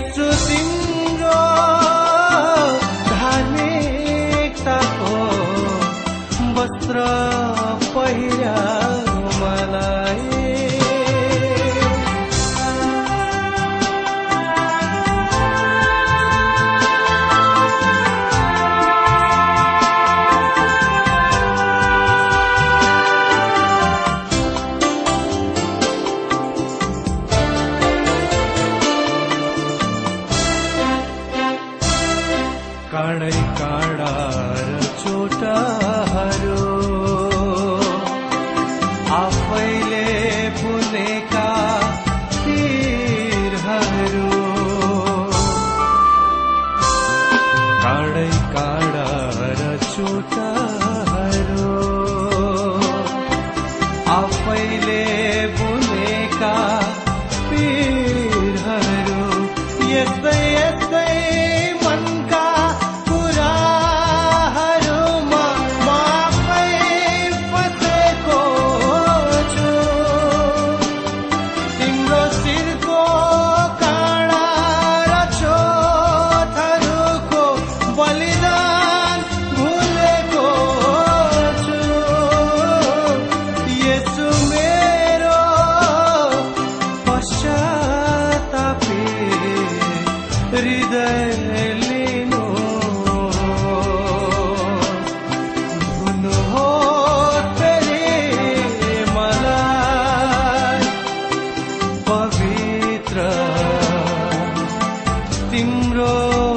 यसो बोले का पीर हरो ये tomorrow.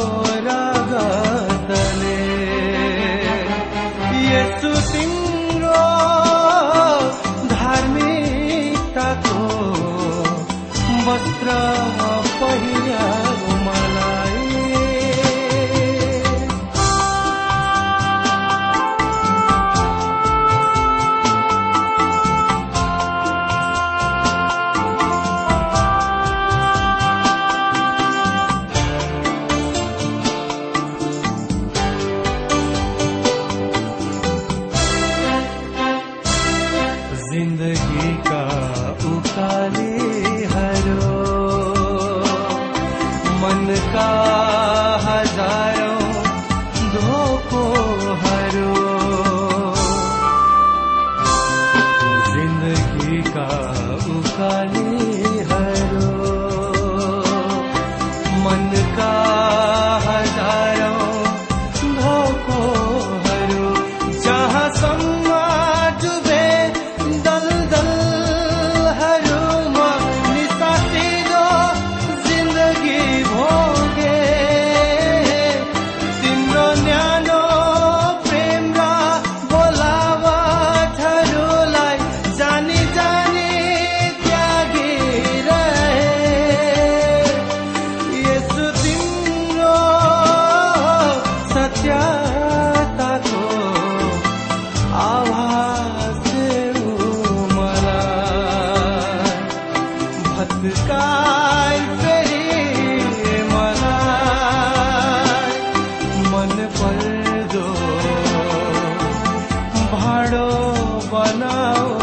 ukali বলো বনাও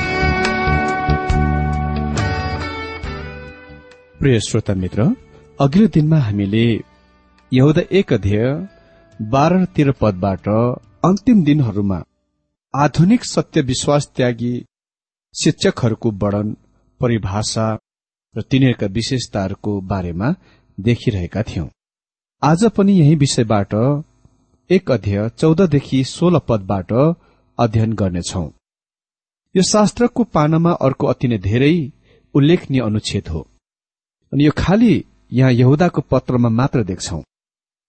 प्रिय श्रोता मित्र अघिल्लो दिनमा हामीले यहुदा एक अध्यय बाह्र तेह्र पदबाट अन्तिम दिनहरूमा आधुनिक सत्य विश्वास त्यागी शिक्षकहरूको वर्णन परिभाषा र तिनीहरूका विशेषताहरूको बारेमा देखिरहेका थियौं। आज पनि यही विषयबाट एक अध्यय चौधदेखि सोह्र पदबाट अध्ययन गर्नेछौ। यो शास्त्रको पानामा अर्को अति नै धेरै उल्लेखनीय अनुच्छेद हो। अनि यो खालि यहाँ यहुदाको पत्रमा मात्र देख्छौ।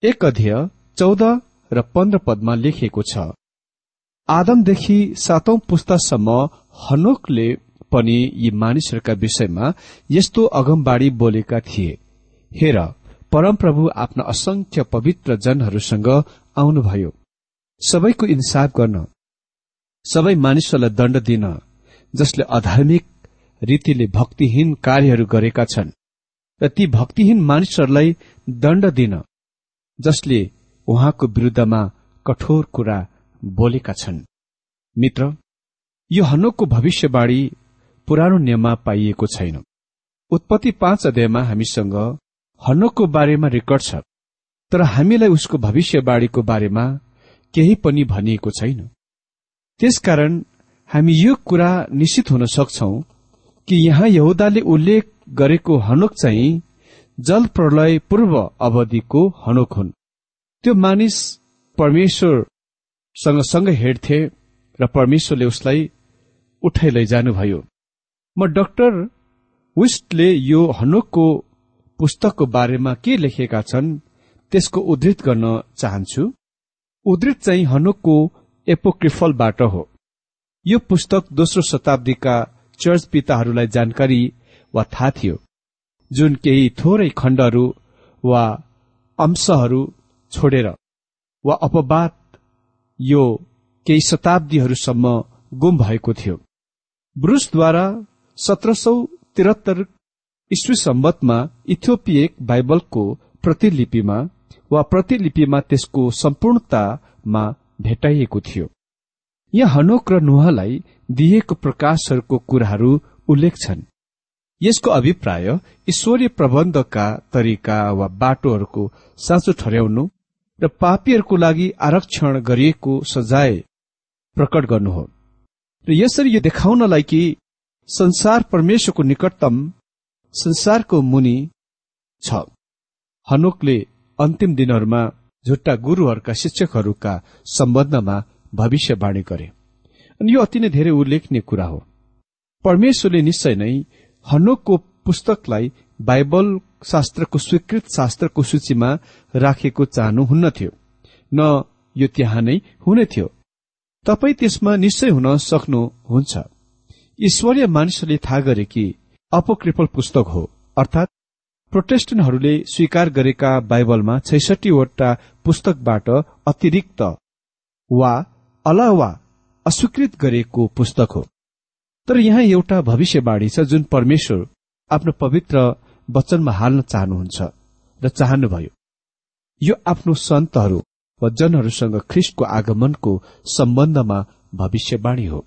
एक अध्यय चौध र पन्ध्र पदमा लेखिएको छ। आदमदेखि सातौं पुस्तासम्म हनोकले पनि यी मानिसहरूका विषयमा यस्तो अगमबाड़ी बोलेका थिए। हेर परमप्रभु आफ्ना असंख्य पवित्र जनहरूसँग आउनुभयो। सबैको इन्साफ गर्न। सबै मानिसहरूलाई दण्ड दिन जसले अधार्मिक रीतिले भक्तिहीन कार्यहरू गरेका छन्। र ती भक्तिहीन मानिसहरूलाई दण्ड दिन जसले उहाँको विरूद्धमा कठोर कुरा बोलेका छन्। मित्र यो हनोकको भविष्यवाणी पुरानो नियममा पाइएको छैन। उत्पत्ति पाँच अध्यायमा हामीसँग हनोकको बारेमा रेकर्ड छ तर हामीलाई उसको भविष्यवाणीको बारेमा केही पनि भनिएको छैन। त्यसकारण हामी यो कुरा निश्चित हुन सक्छौ कि यहाँ यहुदाले उल्लेख गरेको हनोक चाहिँ जल प्रलय पूर्व अवधिको हनोक हुन्। त्यो मानिस परमेश्वरसँग सँगै हिँड्थे र परमेश्वरले उसलाई उठाइ लैजानुभयो म डाक्टर विस्टले यो हनोकको पुस्तकको बारेमा के लेखेका छन् त्यसको उद्धृत गर्न चाहन्छु। उद्धृत चाहिँ हनोकको एपोक्रिफलबाट हो। यो पुस्तक दोस्रो शताब्दीका चर्च पिताहरूलाई जानकारी वा थाहा थियो। जुन केही थोरै खण्डहरू वा अंशहरू छोडेर वा अपवाद यो केही शताब्दीहरूसम्म गुम भएको थियो। ब्रुसद्वारा सत्र सौ त्रिहत्तर इस्वी सम्बतमा इथियोपियक बाइबलको प्रतिलिपिमा वा प्रतिलिपिमा त्यसको सम्पूर्णतामा भेटाइएको थियो। यहाँ हनोक र नुहालाई दिएको प्रकाशहरूको कुराहरू उल्लेख छन्। यसको अभिप्राय ईश्वरीय प्रबन्धका तरिका वा बाटोहरूको साँचो ठहर्याउनु र पापीहरूको लागि आरक्षण गरिएको सजाय प्रकट गर्नु हो र यसरी यो देखाउनलाई कि संसार परमेश्वरको निकटतम संसारको मुनि छ। हनोकले अन्तिम दिनहरूमा झुट्टा गुरूहरूका शिक्षकहरूका सम्बन्धमा भविष्यवाणी गरे। अनि यो अति नै धेरै उल्लेखनीय कुरा हो। परमेश्वरले निश्चय नै हनोकको पुस्तकलाई बाइबल शास्त्रको स्वीकृत शास्त्रको सूचीमा राखेको चाहनुहुन्न थियो। न यो त्यहाँ नै हुने थियो। तपाई त्यसमा निश्चय हुन सक्नुहुन्छ ईश्वरीय मानिसहरूले थाहा गरे कि अपोक्रिपल पुस्तक हो अर्थात प्रोटेस्टन्टहरूले स्वीकार गरेका बाइबलमा छैसठीवटा पुस्तकबाट अतिरिक्त वा अलावा अस्वीकृत गरिएको पुस्तक हो। तर यहाँ एउटा भविष्यवाणी छ जुन परमेश्वर आफ्नो पवित्र वचनमा हाल्न चाहनुहुन्छ र चाहनुभयो। यो आफ्नो सन्तहरू वा जनहरूसँग ख्रिस्टको आगमनको सम्बन्धमा भविष्यवाणी हो।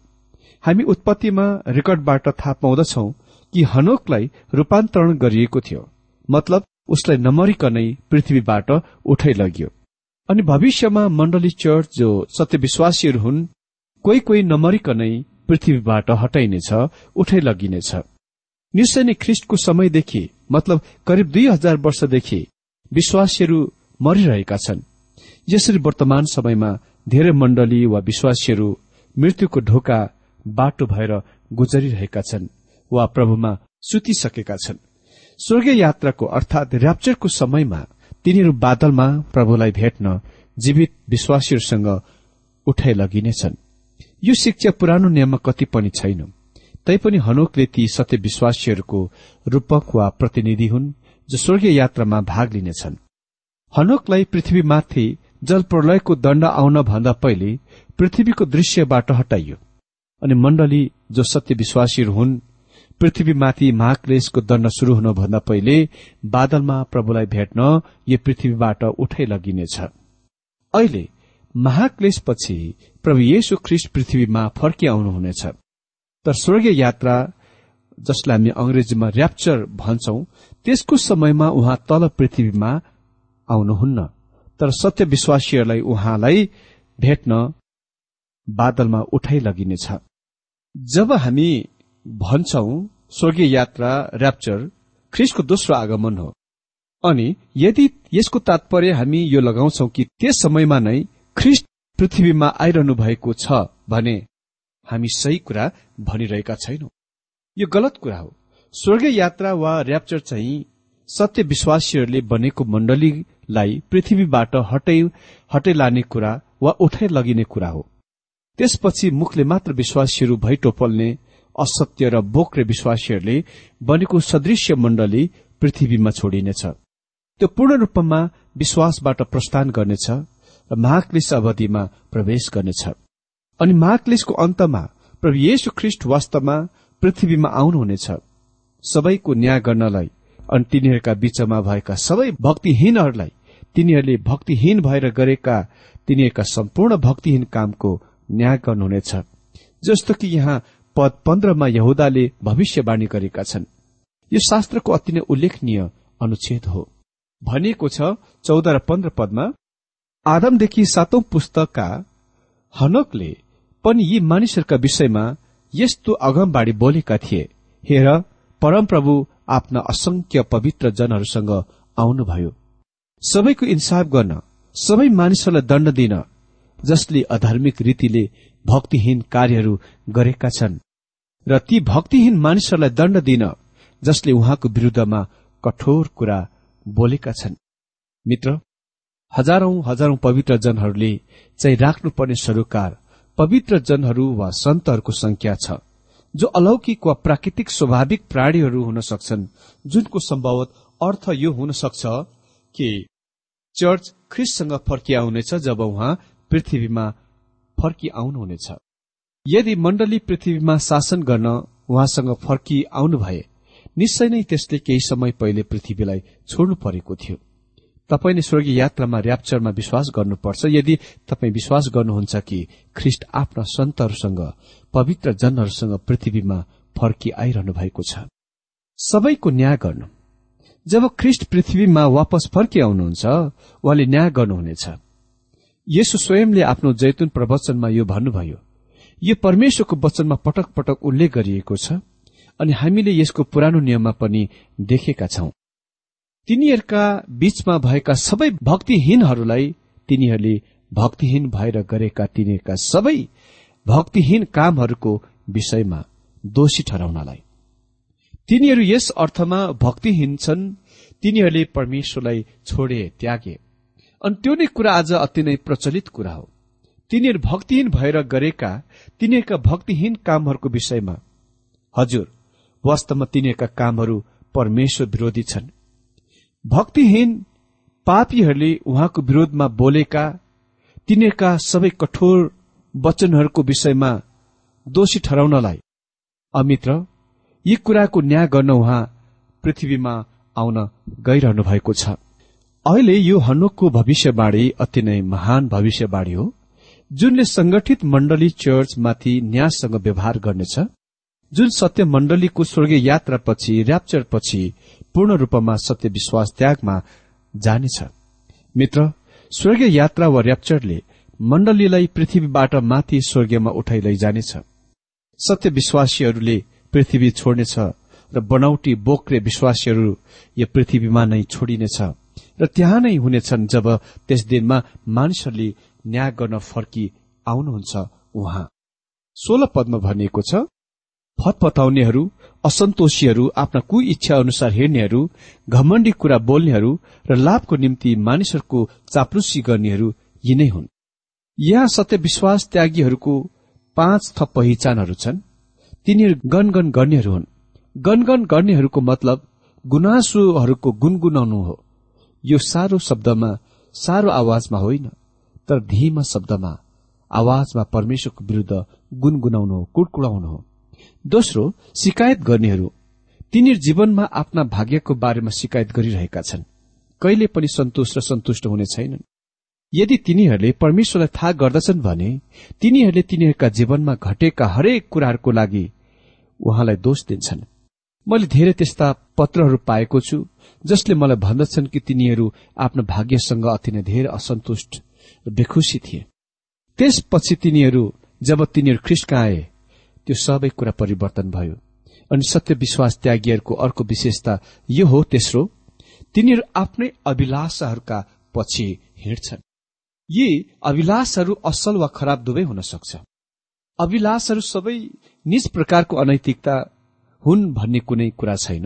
हामी उत्पत्तिमा रेकर्डबाट थाहा पाउँदछौ कि हनोकलाई रूपान्तरण गरिएको थियो। मतलब उसलाई नमरिकनै पृथ्वीबाट उठाइ लगियो। अनि भविष्यमा मण्डली चर्च जो सत्यविश्वासीहरू हुन् कोही कोही नमरिकनै पृथ्वीबाट हटाइनेछ उठाइ लगिनेछ। निश्चय नै ख्रिस्टको समयदेखि मतलब करिब दुई हजार वर्षदेखि विश्वासीहरू मरिरहेका छन्। यसरी वर्तमान समयमा धेरै मण्डली वा विश्वासीहरू मृत्युको ढोका बाटो भएर गुजरिरहेका छन् वा प्रभुमा सुतिसकेका छन्। स्वर्गीय यात्राको अर्थात ऱ्याप्चरको समयमा तिनीहरू बादलमा प्रभुलाई भेट्न जीवित विश्वासीहरूसँग उठाइ लगिनेछन्। यो शिक्षा पुरानो नियममा कति पनि छैन तैपनि हनोकले ती सत्य विश्वासीहरूको रूपक वा प्रतिनिधि हुन् जो स्वर्गीय यात्रामा भाग लिनेछन्। हनोकलाई पृथ्वीमाथि जल प्रलयको दण्ड आउन भन्दा पहिले पृथ्वीको दृश्यबाट हटाइयो। अनि मण्डली जो सत्य विश्वासीहरू हुन् पृथ्वीमाथि महाक्लेशको दण्ड शुरू हुनुभन्दा पहिले बादलमा प्रभुलाई भेट्न यो पृथ्वीबाट उठाइ लगिनेछ। अहिले महाक्लेशपछि प्रभु येशु ख्रिस्ट पृथ्वीमा फर्किआउनुहुनेछ। तर स्वर्गीय यात्रा जसलाई हामी अंग्रेजीमा ऱ्याप्चर भन्छौं त्यसको समयमा उहाँ तल पृथ्वीमा आउनुहुन्न। तर सत्य विश्वासीहरूलाई उहाँलाई भेट्न बादलमा उठाइ लगिनेछ। जब हामी भन्छौ स्वर्गीय यात्रा ऱ्याप्चर ख्रिसको दोस्रो आगमन हो। अनि यदि यसको तात्पर्य हामी यो लगाउँछौ कि त्यस समयमा नै ख्रिस्ट पृथ्वीमा आइरहनु भएको छ भने हामी सही कुरा भनिरहेका छैनौं। यो गलत कुरा हो। स्वर्गीय यात्रा वा ऱ्याप्चर चाहिँ सत्य विश्वासीहरूले बनेको मण्डलीलाई पृथ्वीबाट हटै हटै लाने कुरा वा उठाइ लगिने कुरा हो। त्यसपछि मुखले मात्र विश्वासीहरू भई टोपल्ने असत्य र बोक्रे विश्वासीहरूले बनेको सदृश्य मण्डली पृथ्वीमा छोडिनेछ। त्यो पूर्ण रूपमा विश्वासबाट प्रस्थान गर्नेछ। र महाक्लिस अवधिमा प्रवेश गर्नेछ। अनि महाक्लिसको अन्तमा प्रभु येशु ख्रिष्ट वास्तवमा पृथ्वीमा आउनुहुनेछ। सबैको न्याय गर्नलाई अनि तिनीहरूका बीचमा भएका सबै भक्तिहीनहरूलाई तिनीहरूले भक्तिहीन भएर गरेका तिनीहरूका सम्पूर्ण भक्तिहीन कामको न्याय गर्नुहुनेछ। जस्तो कि यहाँ पद पन्ध्रमा यहुदाले भविष्यवाणी गरेका छन्। यो शास्त्रको अति नै उल्लेखनीय अनुच्छेद हो। भनिएको छ चौध र पन्ध्र पदमा आदमदेखि सातौं पुस्तकका हनकले पनि यी मानिसहरूका विषयमा यस्तो अगमबाड़ी बोलेका थिए। हेर परमप्रभु आफ्ना असंख्य पवित्र जनहरूसँग आउनुभयो। सबैको इन्साफ गर्न सबै मानिसहरूलाई दण्ड दिन जसले अधार्मिक रीतिले भक्तिहीन कार्यहरू गरेका छन् र ती भक्तिहीन मानिसहरूलाई दण्ड दिन जसले उहाँको विरूद्धमा कठोर कुरा बोलेका छन्। मित्र हजारौं हजारौं पवित्र जनहरूले चाहिँ राख्नुपर्ने सरोकार पवित्र जनहरू वा सन्तहरूको संख्या छ जो अलौकिक वा प्राकृतिक स्वाभाविक प्राणीहरू हुन सक्छन् जुनको सम्भवत अर्थ यो हुन सक्छ कि चर्च ख्रिससँग फर्किआउनेछ जब उहाँ पृथ्वीमा फर्किआउनुहुनेछ। यदि मण्डली पृथ्वीमा शासन गर्न उहाँसँग फर्की आउनु भए निश्चय नै त्यसले केही समय पहिले पृथ्वीलाई छोड्नु परेको थियो। तपाईँले स्वर्गीय यात्रामा ऱ्याप्चरमा विश्वास गर्नुपर्छ। यदि तपाईँ विश्वास गर्नुहुन्छ कि ख्रिष्ट आफ्ना सन्तहरूसँग पवित्र जनहरूसँग पृथ्वीमा फर्की आइरहनु भएको छ। सबैको न्याय गर्नु। जब ख्रिष्ट पृथ्वीमा वापस फर्की आउनुहुन्छ उहाँले न्याय गर्नुहुनेछ। यसो स्वयंले आफ्नो जैतुन प्रवचनमा यो भन्नुभयो। यो परमेश्वरको वचनमा पटक पटक उल्लेख गरिएको छ अनि हामीले यसको पुरानो नियममा पनि देखेका छौं। तिनीहरूका बीचमा भएका सबै भक्तिहीनहरूलाई तिनीहरूले भक्तिहीन भएर गरेका तिनीहरूका सबै भक्तिहीन कामहरूको विषयमा दोषी ठहराउनलाई। तिनीहरू यस अर्थमा भक्तिहीन छन् तिनीहरूले परमेश्वरलाई छोडे त्यागे। अनि त्यो नै कुरा आज अति नै प्रचलित कुरा हो। तिनीहरू भक्तिहीन भएर गरेका तिनीहरूका भक्तिहीन कामहरूको विषयमा। हजुर वास्तवमा तिनीहरूका कामहरू परमेश्वर विरोधी छन्। भक्तिहीन पापीहरूले उहाँको विरोधमा बोलेका तिनीहरूका सबै कठोर वचनहरूको विषयमा दोषी ठहराउनलाई। अमित्र यी कुराको न्याय गर्न उहाँ पृथ्वीमा आउन गइरहनु भएको छ। अहिले यो हनुकको भविष्यवाणी अति नै महान भविष्यवाणी हो जुनले संगठित मण्डली चर्चमाथि न्याससँग व्यवहार गर्नेछ जुन सत्य मण्डलीको स्वर्गीय यात्रापछि ऱ्याप्चरपछि पूर्ण रूपमा सत्य विश्वास त्यागमा जानेछ। मित्र स्वर्गीय यात्रा वा ऱ्याप्चरले मण्डलीलाई पृथ्वीबाट माथि स्वर्गीयमा उठाइ लैजानेछ सत्य विश्वासीहरूले पृथ्वी छोड्नेछ र बनौटी बोक्रे विश्वासीहरू यो पृथ्वीमा नै छोडिनेछ र त्यहाँ नै हुनेछन् जब त्यस दिनमा मानिसहरूले न्याय गर्न फर्की आउनुहुन्छ उहाँ। सोह्र पदमा भनिएको छ फतपताउनेहरू असन्तोषीहरू आफ्ना कु इच्छा अनुसार हेर्नेहरू घमण्डी कुरा बोल्नेहरू र लाभको निम्ति मानिसहरूको चाप्लुसी गर्नेहरू यिनै हुन्। यहाँ सत्य विश्वास त्यागीहरूको पाँच थप पहिचानहरू छन्। तिनीहरू गनगन गर्नेहरू हुन्। गनगन गर्नेहरूको मतलब गुनासोहरूको गुनगुनाउनु हो। यो सारो शब्दमा सारो आवाजमा होइन तर धीमा शब्दमा आवाजमा परमेश्वरको विरूद्ध गुनगुनाउनु हो कुडकुडाउनु हो। दोस्रो शिकायत गर्नेहरू। तिनीहरू जीवनमा आफ्ना भाग्यको बारेमा शिकायत गरिरहेका छन्। कहिले पनि सन्तोष र सन्तुष्ट हुने छैनन्। यदि तिनीहरूले परमेश्वरलाई थाहा गर्दछन् भने तिनीहरूले तिनीहरूका जीवनमा घटेका हरेक कुराहरूको लागि उहाँलाई दोष दिन्छन्। मैले धेरै त्यस्ता पत्रहरू पाएको छु जसले मलाई भन्दछन् कि तिनीहरू आफ्नो भाग्यसँग अति नै धेरै असन्तुष्ट र बेखुसी थिए। त्यसपछि तिनीहरू जब तिनीहरू ख्रिस्का आए त्यो सबै कुरा परिवर्तन भयो। अनि सत्य विश्वास त्यागीहरूको अर्को विशेषता यो हो तेस्रो तिनीहरू आफ्नै अभिलाषाहरूका पछि हिँड्छन्। यी अभिलाषहरू असल वा खराब दुवै हुन सक्छ। अभिलाषहरू सबै निज प्रकारको अनैतिकता हुन् भन्ने कुनै कुरा छैन।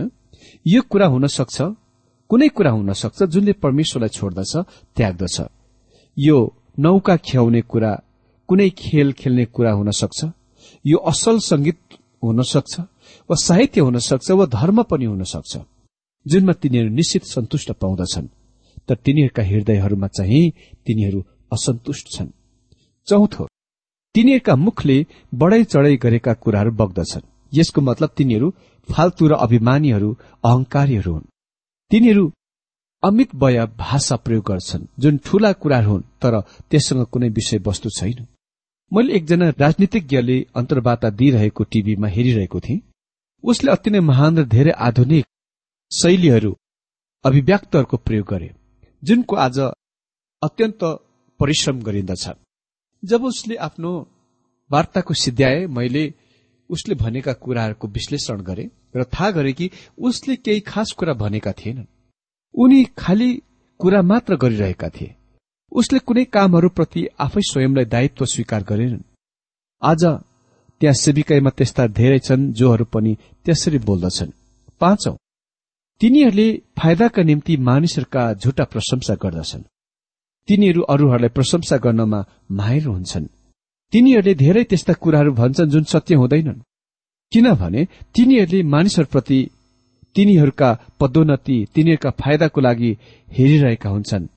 यो कुरा हुन सक्छ कुनै कुरा हुन सक्छ जुनले परमेश्वरलाई छोड्दछ त्याग्दछ। यो नौका ख्याउने कुरा कुनै खेल खेल्ने कुरा हुन सक्छ। यो असल संगीत हुन सक्छ वा साहित्य हुन सक्छ वा धर्म पनि हुन सक्छ जुनमा तिनीहरू निश्चित सन्तुष्ट पाउँदछन् तर तिनीहरूका हृदयहरूमा चाहिँ तिनीहरू असन्तुष्ट छन्। चौथो तिनीहरूका मुखले बढाइ चढाइ गरेका कुराहरू बग्दछन्। यसको मतलब तिनीहरू फाल्तु र अभिमानीहरू अहंकारीहरू हुन्। तिनीहरू अमित वय भाषा प्रयोग गर्छन् जुन ठूला कुराहरू हुन् तर त्यससँग कुनै विषय वस्तु छैन। मैले एकजना राजनीतिज्ञले अन्तर्वार्ता दिइरहेको टीभीमा हेरिरहेको थिएँ। उसले अति नै महान र धेरै आधुनिक शैलीहरू अभिव्यक्तहरूको प्रयोग गरे जुनको आज अत्यन्त परिश्रम गरिन्दछ। जब उसले आफ्नो वार्ताको सिद्ध्याए मैले उसले भनेका कुराहरूको विश्लेषण गरे र थाहा गरे कि उसले केही खास कुरा भनेका थिएनन्। उनी खालि कुरा मात्र गरिरहेका थिए। उसले कुनै कामहरूप्रति आफै स्वयंलाई दायित्व स्वीकार गरेनन्। आज त्यहाँ सेविकाईमा त्यस्ता धेरै छन् जोहरू पनि त्यसरी बोल्दछन्। पाँचौं तिनीहरूले फाइदाका निम्ति मानिसहरूका झुटा प्रशंसा गर्दछन्। तिनीहरू अरूहरूलाई प्रशंसा गर्नमा माहिर हुन्छन्। तिनीहरूले धेरै त्यस्ता कुराहरू भन्छन् जुन सत्य हुँदैनन्। किनभने तिनीहरूले मानिसहरूप्रति तिनीहरूका पदोन्नति तिनीहरूका फाइदाको लागि हेरिरहेका हुन्छन्।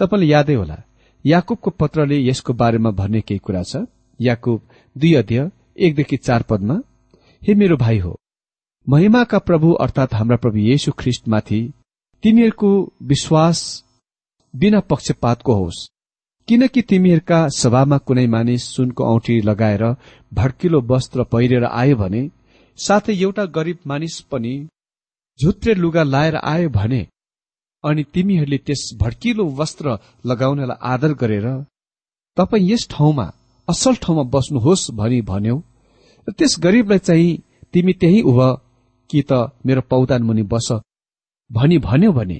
तपाईँलाई यादै होला। याकुबको पत्रले यसको बारेमा भन्ने केही कुरा छ? याकुब दुई अध्यय एकदेखि चार पदमा हे मेरो भाइ हो महिमाका प्रभु अर्थात हाम्रा प्रभु येशु ख्रिष्टमाथि तिमीहरूको विश्वास बिना पक्षपातको होस्। किनकि तिमीहरूका सभामा कुनै मानिस सुनको औठी लगाएर भड्किलो वस्त्र पहिरेर आयो भने साथै एउटा गरिब मानिस पनि झुत्रे लुगा लाएर आयो भने अनि तिमीहरूले त्यस भड्किलो वस्त्र लगाउनलाई आदर गरेर तपाईँ यस ठाउँमा असल ठाउँमा बस्नुहोस् भनी भन्यौ। र त्यस गरीबलाई चाहिँ तिमी त्यही उभ कि त मेरो पौदान मुनि बस भनी भन्यौ भने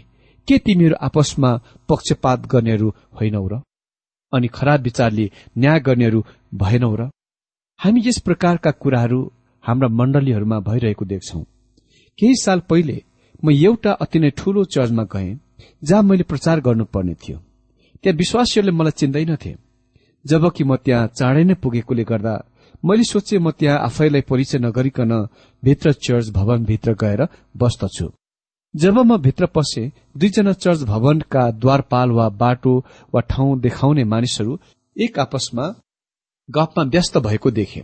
के तिमीहरू आपसमा पक्षपात गर्नेहरू होइनौ र? अनि खराब विचारले न्याय गर्नेहरू भएनौ र? हामी यस प्रकारका कुराहरू हाम्रा मण्डलीहरूमा भइरहेको देख्छौ। केही साल पहिले म एउटा अति नै ठूलो चर्चमा गएँ जहाँ मैले प्रचार गर्नुपर्ने थियो। त्यहाँ विश्वासीहरूले मलाई चिन्दैनथे जबकि म त्यहाँ चाँडै नै पुगेकोले गर्दा मैले सोचे म त्यहाँ आफैलाई परिचय नगरिकन भित्र चर्च भवनभित्र गएर बस्दछु। जब म भित्र पसे दुईजना चर्च भवनका द्वारपाल वा बाटो वा ठाउँ देखाउने मानिसहरू एक आपसमा गफमा व्यस्त भएको देखे।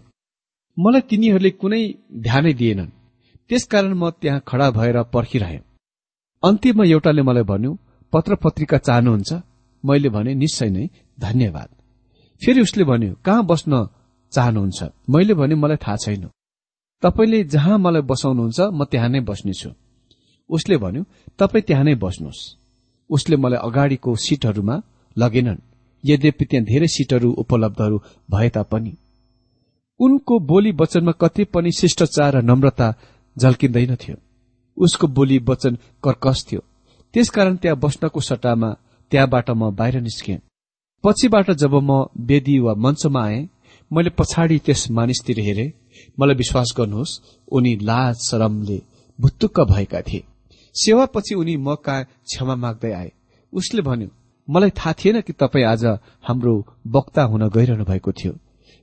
मलाई तिनीहरूले कुनै ध्यानै दिएनन्। त्यसकारण म त्यहाँ खड़ा भएर पर्खिरहे। अन्त्यमा एउटाले मलाई भन्यो पत्र पत्रिका चाहनुहुन्छ? मैले भने निश्चय नै धन्यवाद। फेरि उसले भन्यो कहाँ बस्न चाहनुहुन्छ? मैले भने मलाई थाहा छैन। तपाईँले जहाँ मलाई बसाउनुहुन्छ म त्यहाँ नै बस्नेछु। उसले भन्यो तपाईँ त्यहाँ नै बस्नुहोस्। उसले मलाई अगाडिको सीटहरूमा लगेनन्। यद्यपि त्यहाँ धेरै सीटहरू उपलब्धहरू भए तापनि। उनको बोली वचनमा कति पनि शिष्टाचार र नम्रता झल्किँदैनथ्यो उसको बोली वचन कर्कस थियो। त्यसकारण त्यहाँ बस्नको सट्टामा त्यहाँबाट म बाहिर निस्केँ। पछिबाट जब म वेदी वा मञ्चमा आएँ मैले पछाडि त्यस मानिसतिर हेरे। मलाई विश्वास गर्नुहोस् उनी लाज शरमले भुत्तुक्क भएका थिए। सेवापछि उनी म कहाँ क्षमा माग्दै आए। उसले भन्यो मलाई थाहा थिएन कि तपाईँ आज हाम्रो वक्ता हुन गइरहनु भएको थियो।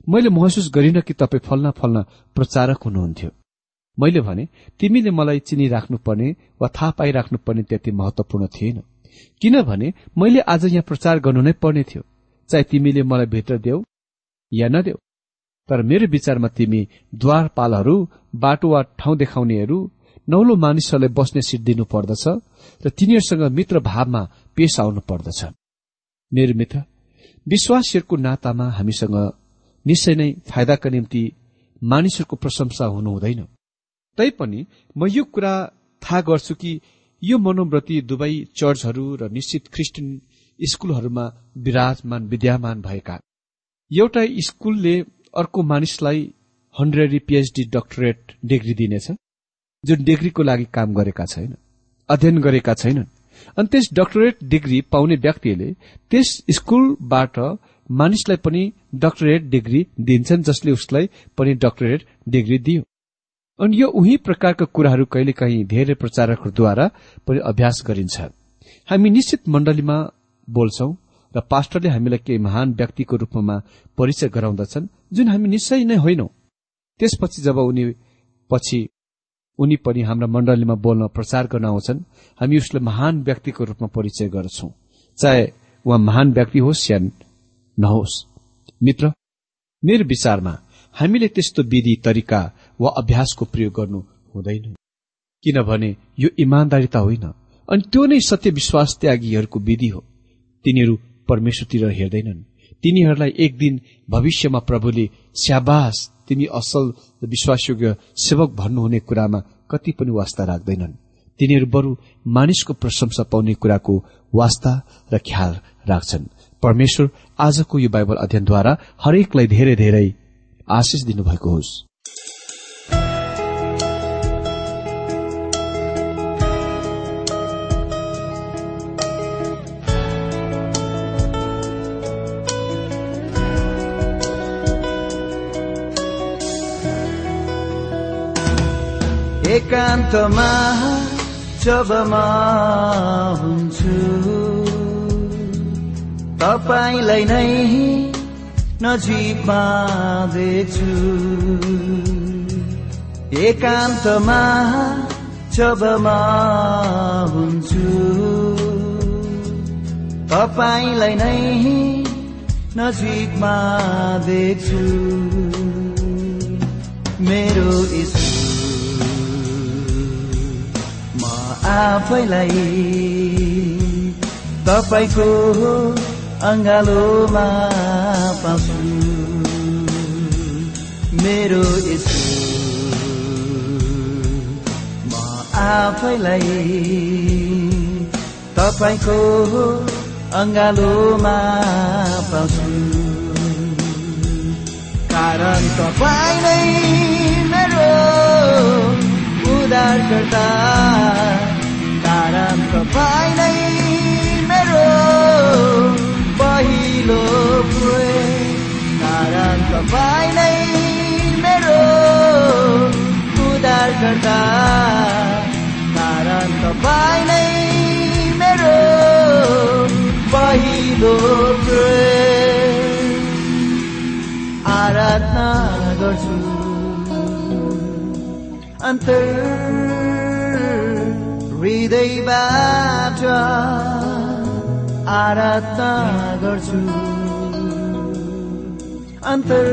मैले महसुस गरिन कि तपाईँ फल्ना फल्ना प्रचारक हुनुहुन्थ्यो। मैले भने तिमीले मलाई चिनिराख्नुपर्ने वा थाहा पाइराख्नुपर्ने त्यति महत्वपूर्ण थिएन। किनभने मैले आज यहाँ प्रचार गर्नु नै पर्ने थियो। चाहे तिमीले मलाई भित्र देऊ या नदेऊ तर मेरो विचारमा तिमी द्वारपालहरू बाटो वा ठाउँ देखाउनेहरू नौलो मानिसहरूलाई बस्ने सिट दिनु पर्दछ र तिनीहरूसँग मित्र भावमा पेश आउनु पर्दछ मेरो मित्र विश्वासहरूको नातामा हामीसँग निश्चय नै फाइदाका निम्ति मानिसहरूको प्रशंसा हुनु हुँदैन तैपनि म यो कुरा थाहा गर्छु कि यो मनोव्रति दुवै चर्चहरू र निश्चित ख्रिस्टियन स्कूलहरूमा विराजमान विद्यमान भएका। एउटा स्कूलले अर्को मानिसलाई हन्ड्रेडी पीएचडी डक्टरेट डिग्री दिनेछ जुन डिग्रीको लागि काम गरेका छैन अध्ययन गरेका छैनन्। अनि त्यस डक्टरेट डिग्री पाउने व्यक्तिले त्यस स्कूलबाट मानिसलाई पनि डक्टरेट डिग्री दिन्छन् जसले उसलाई पनि डक्टरेट डिग्री दियो। अनि यो उही प्रकारका कुराहरू कहिलेकाहीँ धेरै प्रचारकहरूद्वारा पनि अभ्यास गरिन्छ। हामी निश्चित मण्डलीमा बोल्छौं र पास्टरले हामीलाई केही महान व्यक्तिको रूपमा परिचय गराउँदछन् जुन हामी निश्चय नै होइनौ। त्यसपछि जब उनी पछि उनी पनि हाम्रा मण्डलीमा बोल्न प्रचार गर्न आउँछन् हामी उसलाई महान व्यक्तिको रूपमा परिचय गर्छौं। चाहे उहाँ महान व्यक्ति होस् या नहोस्। मित्र मेरो विचारमा हामीले त्यस्तो विधि तरिका वा अभ्यासको प्रयोग गर्नु हुँदैन। किनभने यो इमान्दारिता होइन अनि त्यो नै सत्य विश्वास त्यागीहरूको विधि हो। तिनीहरू परमेश्वरतिर हेर्दैनन्। तिनीहरूलाई एक दिन भविष्यमा प्रभुले स्याबास तिमी असल विश्वासयोग्य सेवक भन्नुहुने कुरामा कति पनि वास्ता राख्दैनन्। तिनीहरू बरु मानिसको प्रशंसा पाउने कुराको वास्ता र ख्याल राख्छन्। परमेश्वर आजको यो बाइबल अध्ययनद्वारा हरेकलाई धेरै धेरै आशिष दिनुभएको होस्। एकान्तमा म हुन्छु। तपाईँलाई नै नजिकमा देख्छु एकान्तमा जब म हुन्छु। तपाईँलाई नै नजिकमा देख्छु मेरो यीशु आफैलाई। तपाईँको अङ्गालोमा पाउँछु। मेरो यसो। म आफैलाई। तपाईँको अङ्गालोमा पाउँछु। कारण तपाईँ नै मेरो उदार कारण तपाईँ नै मेरो पहिलो कारण तपाईँ नै मेरो उदार गर्दा कारण तपाईँ नै मेरो पहिलो आराधना गर्छु। अन्तर हृदयबाट आराधना गर्छु अन्तर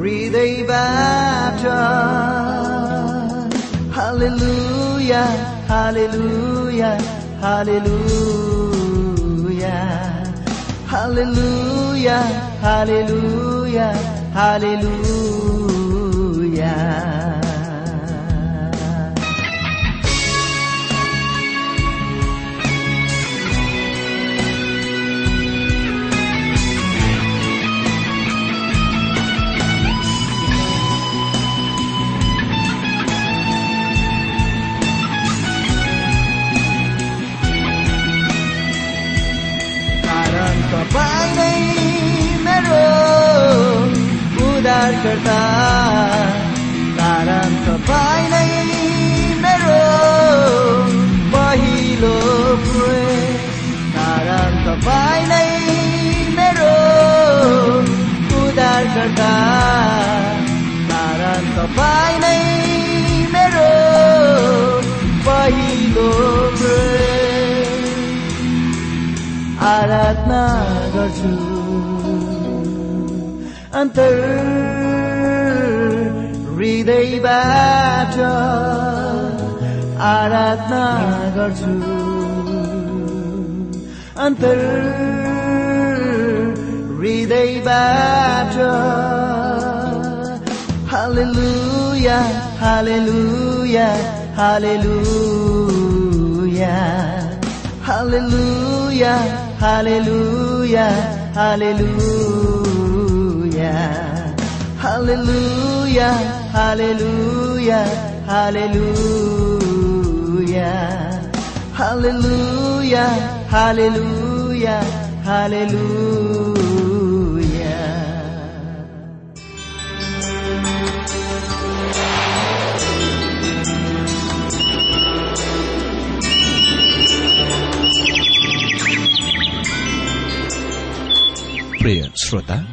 हृदयबाट हालेलुया हालेलुया हालेलुया हालेलुया हालेलुया हालेलुया उद्धारकर्ता कारण तपाईँ नै मेरो पहिलो प्रेम कारण तपाईँ नै मेरो उद्धारकर्ता कारण तपाईँ नै मेरो पहिलो प्रेम आराधना गर्छु। अन्तर हृदयबाट आराधना गर्छु। अन्तर हृदयबाट हालेलुया हालेलुया। हालेलुया Hallelujah, hallelujah, Haleluya, haleluya, haleluya Haleluya, haleluya, haleluya Pria Srota